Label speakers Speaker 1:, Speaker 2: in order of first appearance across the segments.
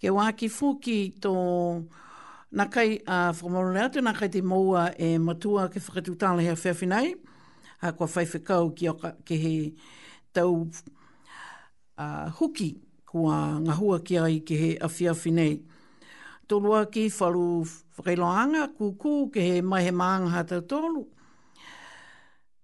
Speaker 1: Kia
Speaker 2: wāki whoki tō na kai a uh, whakamorore atu na kai te moua e matua ke whakatu tāle hea whiawhina ai. Ha kua whai whekau ki oka ke he tau uh, huki kua ngahua ki ai ke he awhiawhi nei. Tolu aki wharu whakailoanga kūkū ke he mai he māngaha tau tolu.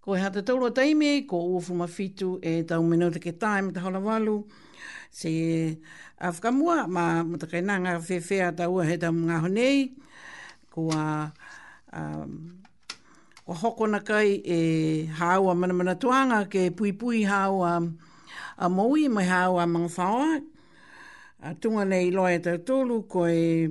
Speaker 2: Ko He Ata Taurua Taimi, ko Uofuma Whitu e Taumeno Take Time, Te Halawalu, se a whakamua ma matakai na nga whewhea ta ua he tam nga honei ko a um, ko hokona kai e hau a manamana tuanga ke pui pui hau a a moui mai hau a mangwhaoa a tunga nei loa e tau tolu ko e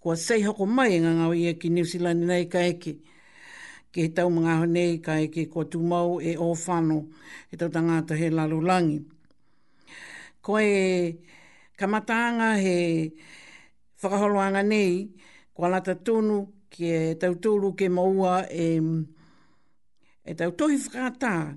Speaker 2: Kua sei hoko mai e ngangau ia ki New Zealand nei ka eke. Ki he tau mga ahu nei ka eke kua tumau e o whano e tau tangata he lalo langi. Ko e kamatanga he whakaholoanga nei kua lata tonu ki e tau tūru ke maua e, e tau tohi whakata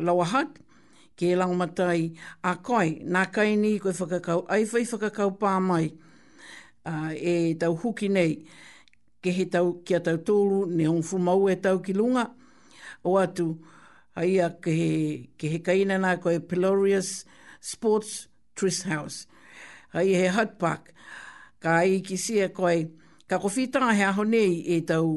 Speaker 2: Lower Hutt, ki e Rangamata ai, a koe, nā kai nī koe whakakau, ai whai whakakau pā mai, a, e tau huki nei, ke he tau ki a tau tōru, ne ong fu maua e tau ki lunga, o atu, hai a ke he, ke he kaina nā koe Pelorious Sports Tris House, hai he Hutt Park, ka i ki sia koe, ka kowhī tā he aho nei e tau,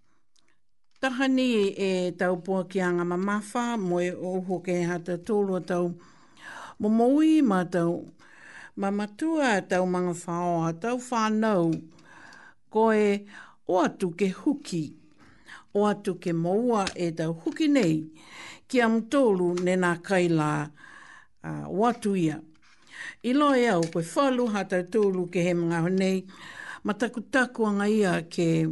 Speaker 2: Tahani e taupoa ki a ngama mawha, mo e oho ke hata tōro tau. Mo mōi mātou, ma matua tau manga whaoa, tau whānau, ko e o atu ke huki, o atu ke moua e tau huki nei, ki a mtōru nena kai la, o atu ia. I loa e au, koe whalu hata tōru ke he manga ho nei, ma taku takuanga ia ke,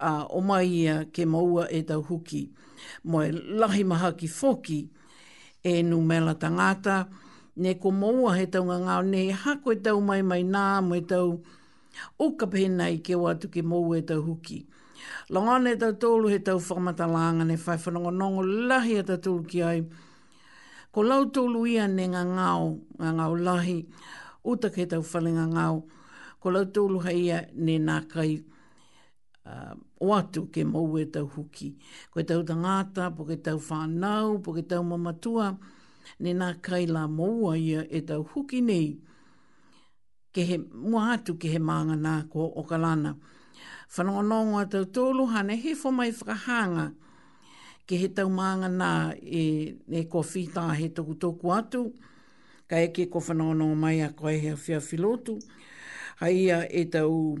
Speaker 2: a omai ia ke maua e tau huki moe lahi maha ki foki e nu mela tangata ne ko moua he tau nga ngao ne ha koe tau mai mai na moe tau o ka pena i ke watu ke moua e tau huki longa ne tau tolu he tau whakamata langa ne fai whanongo nongo lahi a tau tolu ki ai ko lau tolu ia ne nga ngao nga ngao lahi uta ke tau whalinga ngao ko lau tolu hai ia ne na kai o atu ke mou e tau huki. Ko e tau tangata, po ke tau whanau, po ke tau mamatua, ne nā kai la moua ia e tau huki nei, ke he mua atu ke he mānga nā ko o ka lana. Whanongonongo a tau tōlu hane he whamai whakahānga, ke he tau mānga nā e, e ko whītā he toku toku atu, ka eke ko whanongonongo mai a koe he awhia whilotu, hai ia e tau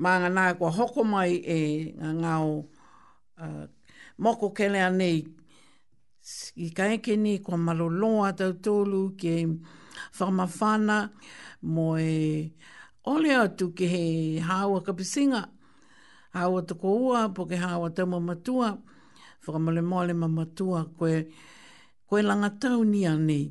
Speaker 2: Mā ngā nāia kua hoko mai e ngā ngāo uh, moko kelea nei i ka eke nei kua maro loa tau tōlu ke whamawhana mo e ole atu ke he hāua kapisinga, hāua toko ua, po ke hāua tau mamatua, whakamole mole mamatua, koe, koe langa tau ni anei.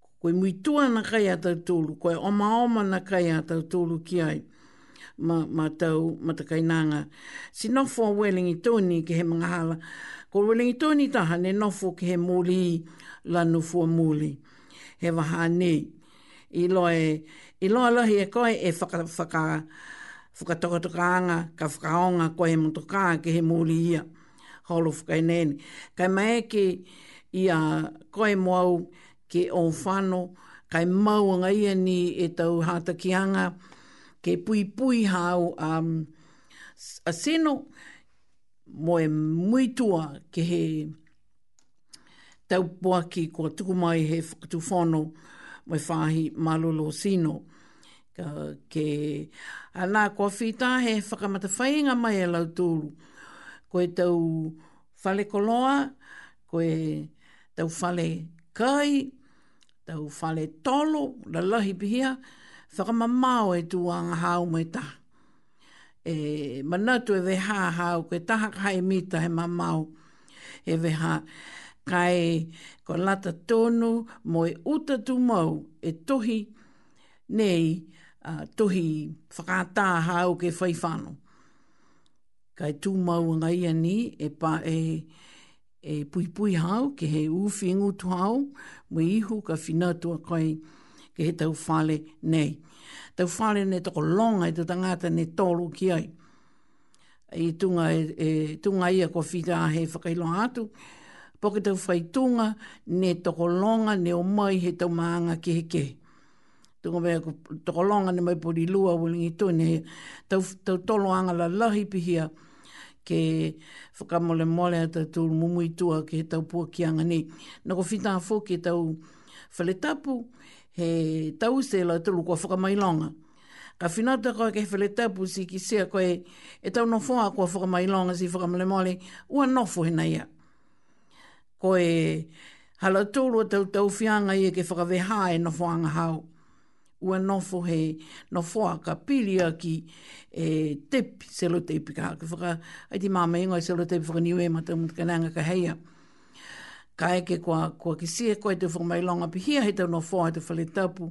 Speaker 2: Ko koe mui tua na kai a tau tolu, koe omaoma na kai a tau tolu ki ai. Ma, ma tau, ma ta kai nanga. Si nofo a Welingi Tony ke he mangahala. Ko Welingi Tony taha ne nofo ke he moli la no fua moli. He waha nei. I loa e, i loa lahi e koe e whaka, whaka, whakatoka toka anga, ka whakaonga koe he motokā ke he moli ia. whole of Kainēni. Kai maea ki i a koe mo au ki o whano, kai mau o ngai ani e tau hata ki anga, ke pui pui hao um, a sino, mo e muitua ke he tau poaki kua tuku mai he whakatu whano, mo e whahi malolo sino. Ok. Anā, kua whitā he whakamatawhainga mai e lau tōru. Ko e tau whale koloa, ko e tau whale kai, tau whale tolo, la lahi pihia, whakamamao e tū anga hāu mai taha. E manatu e weha hāu, koe taha ka hai mita he mamao, he weha kai, kua lata tōnu, mo e uta tū mau, e tohi, nei a tohi whakata ha o ke whai whano. Kai tū maua ngai ani e pa e, e pui pui hao ke he uwhi ngutu hao, mui ihu ka whina tua kai ke he tau whale nei. Tau whale nei toko longa i te tangata nei tōro ki ai. I tunga, e, tunga ia ko whira he whakailonga atu, poke tau whai tunga, ne toko longa, ne o mai he tau maanga ki he kehe. Tunga mea ko toko longa ne mai pori lua wilingi tu, ne tau, tau tolo anga la lahi pihia ke whakamole mole a tau tūru mumui tua ke he tau pua ki anga ni. Na ko whita fo ke tau whaletapu, he tau se la tulu ko whakamai longa. Ka whinata koe ke whele taupu si ki sea koe e tau no whoa kua whakamai longa si whakamale mole ua no fo hina ia. Koe hala tūru a tau tau whianga ia ke whakaweha e no whoa nga hao. Ua no fo he no whoa ka pili a ki e tep selo teipi ka hake whaka ai ti māma ingo e selo teipi whaka niwe ma tau mutu kananga ka heia. Ka eke kua, kua ki sea koe te whakamai longa pihia he tau no whoa te whale tapu.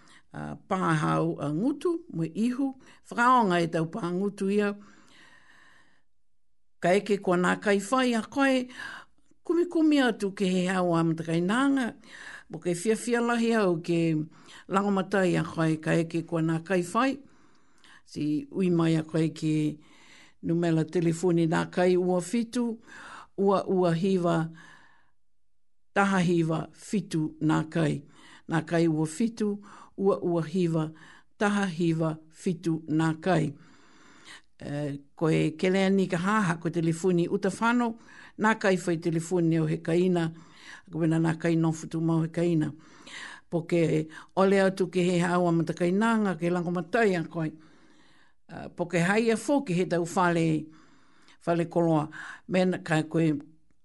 Speaker 2: a, Pāhau a Ngutu, mo Ihu, whakaonga e tau pā Ngutu ia, ka eke kua nā kai whai a koe, kumikumi atu ke he hau a Matakai nānga, mo ke whiawhia lahi au ke rangamatai a koe, ka eke kua nā kai whai, si ui mai a koe ki numela telefoni nā kai ua whitu, ua ua hiwa, taha hiwa, whitu nā kai. Nā kai ua whitu, uaua hiwa, taha hiwa, whitu nā kai. Ko e Keleani ka hāha ko telefuni uta whano, nā kai whai telefuni au he kaina, ko wena nā kai nō whutu mau he kaina. Po ke ole atu ke he hāua matakainanga ke lango matai a koe. Po ke haia fōki he tau whale, whale koloa, mena ka koe,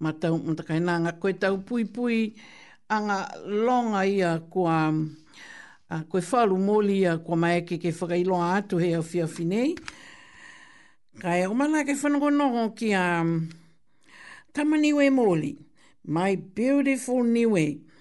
Speaker 2: Matau Matakai Nā nga koe tau puipui a nga longa ia kua a koe wharu moli ia kua maeke kei whakailoa atu hei awhiawhi nei kai o mana kei whanogonongo ki a Tama Niue moli my beautiful Niue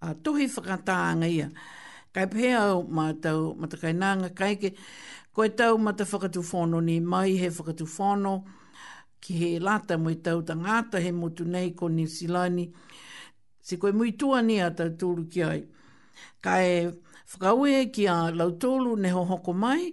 Speaker 2: a tuhi whakatānga ia. Kai pehea au mātou matakainānga kaike, ko e tau mata whakatuwhono ni mai he whakatuwhono ki he lata mo e tau ta ngāta he motu nei ko ni silani, si koe mui tua ni a tau tūru ki ai. Kai whakaue ki a lau tūru neho hoko mai,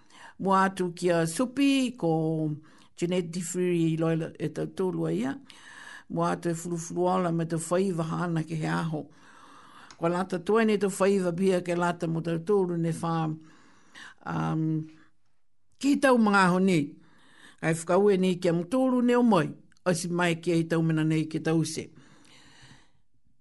Speaker 2: Mua atu ki a Supi, ko Jeanette Di Fury i loila e tau tōrua ia. Mua atu e Furufuruaola me tau whaiva haana ki he aho. Kua lata toa nei tau whaiva pia ke lata mo tau tōru ne whā. Um, ki tau mga aho nei, kai whakaue nei ki am tōru ne o mai, asi mai ki e tau mena nei ki tau se.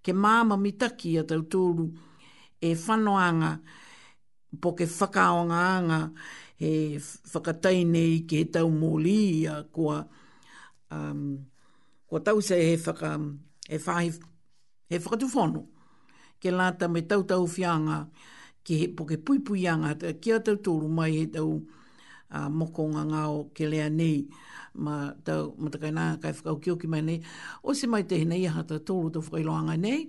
Speaker 2: Ke māma mitaki a tau tōru e whanoanga po ke whakaonga anga he whakatai nei ki he tau mōli ia kua um, kua tau se he whaka he whahi he whakatufono ke lata me tau tau whianga ki he po ke pui pui anga ki a tau tōru mai he tau uh, moko ngā ngā o ke lea nei ma tau matakai nā kai whakaukioki mai nei o se mai te hina i aha tau tōru tō whakailoanga nei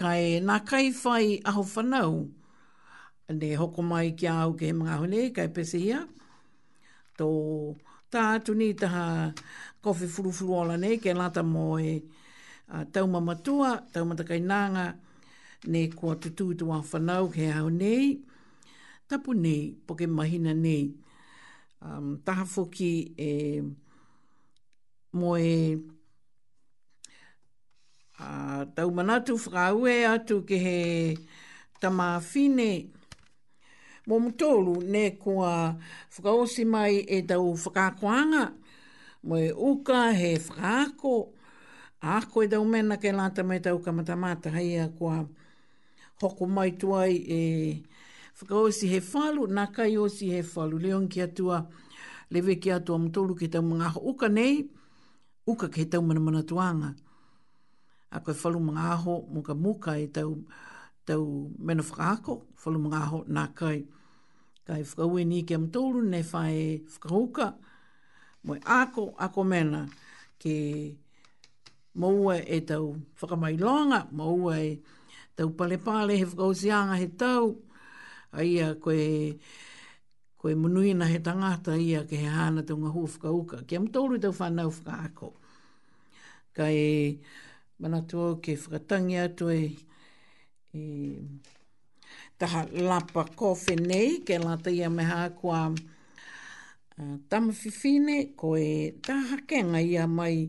Speaker 2: kai nā kai whai aho whanau ne hoko mai ki au ke he mga hune kai pesihia tō tā atu ni taha kofi furufuru ola nei ke lata mō e uh, tau mamatua, tau matakai nānga, ne kua tutu tu a whanau ke au nei, Tapu nei, poke mahina nei, um, taha foki e moe a uh, tau manatu whakaue atu ke he tama fine, mō mtōru ne kua whakaosi mai e tau whakakoanga, mo e uka he whakaako, a koe tau mena ke lata me tau kamata mata, hei a kua Hoko mai tu ai e Whakaosi he whalu, na Kaiosi he whalu. Leon ki atua, Lewe ki atua mo tolu ke tau mga aho. Uka nei, uka ke tau mana mana tuanga. A koe whalu mga aho mo ka muka e tau, tau mena whakaako, whalu mga aho, na kai. Kai whakaue ni ke mo tolu ne whae whakahuka, mo e ako, ako mena ke Moua e tau whakamailoanga, moua e tau palepale he whakaotianga he tau, aia koe, koe munuina he tangata ia ke he hana tau nga hua whakauka. Kia mtoru tau whanau whakaako. Kai manatu au ke whakatangi atu e, e taha lapa kofe nei, ke la taia me ha kua uh, tamawhiwhine, ko e taha kenga ia mai,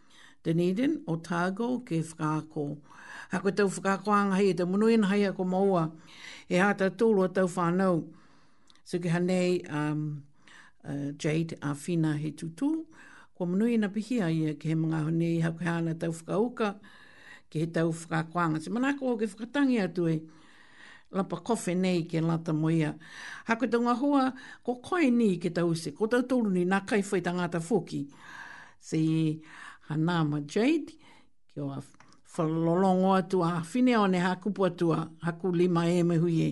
Speaker 2: Dunedin, Otago, ke whakaako. Ha koe tau whakaako angahi e te mono ina hai ako maua, e hā tau tōrua tau whānau. Sukiha nei a um, uh, Jade a Fina he tutu, kua mono ina pihi a ia ke he mga hone i hakuhe ana tau whakauka, ke he tau whakaako anga. Te manako o ke whakatangi atu e, Lapa kowhe nei ke lata mo ia. Ha koe tau ngahoa, ko koe ni ke tau se ko tau toru ni na kai whai tangata foki. Se ha na ma Jade, ki o a whalolongo atu a Fineone ha kupu atu a haku lima e me hui e.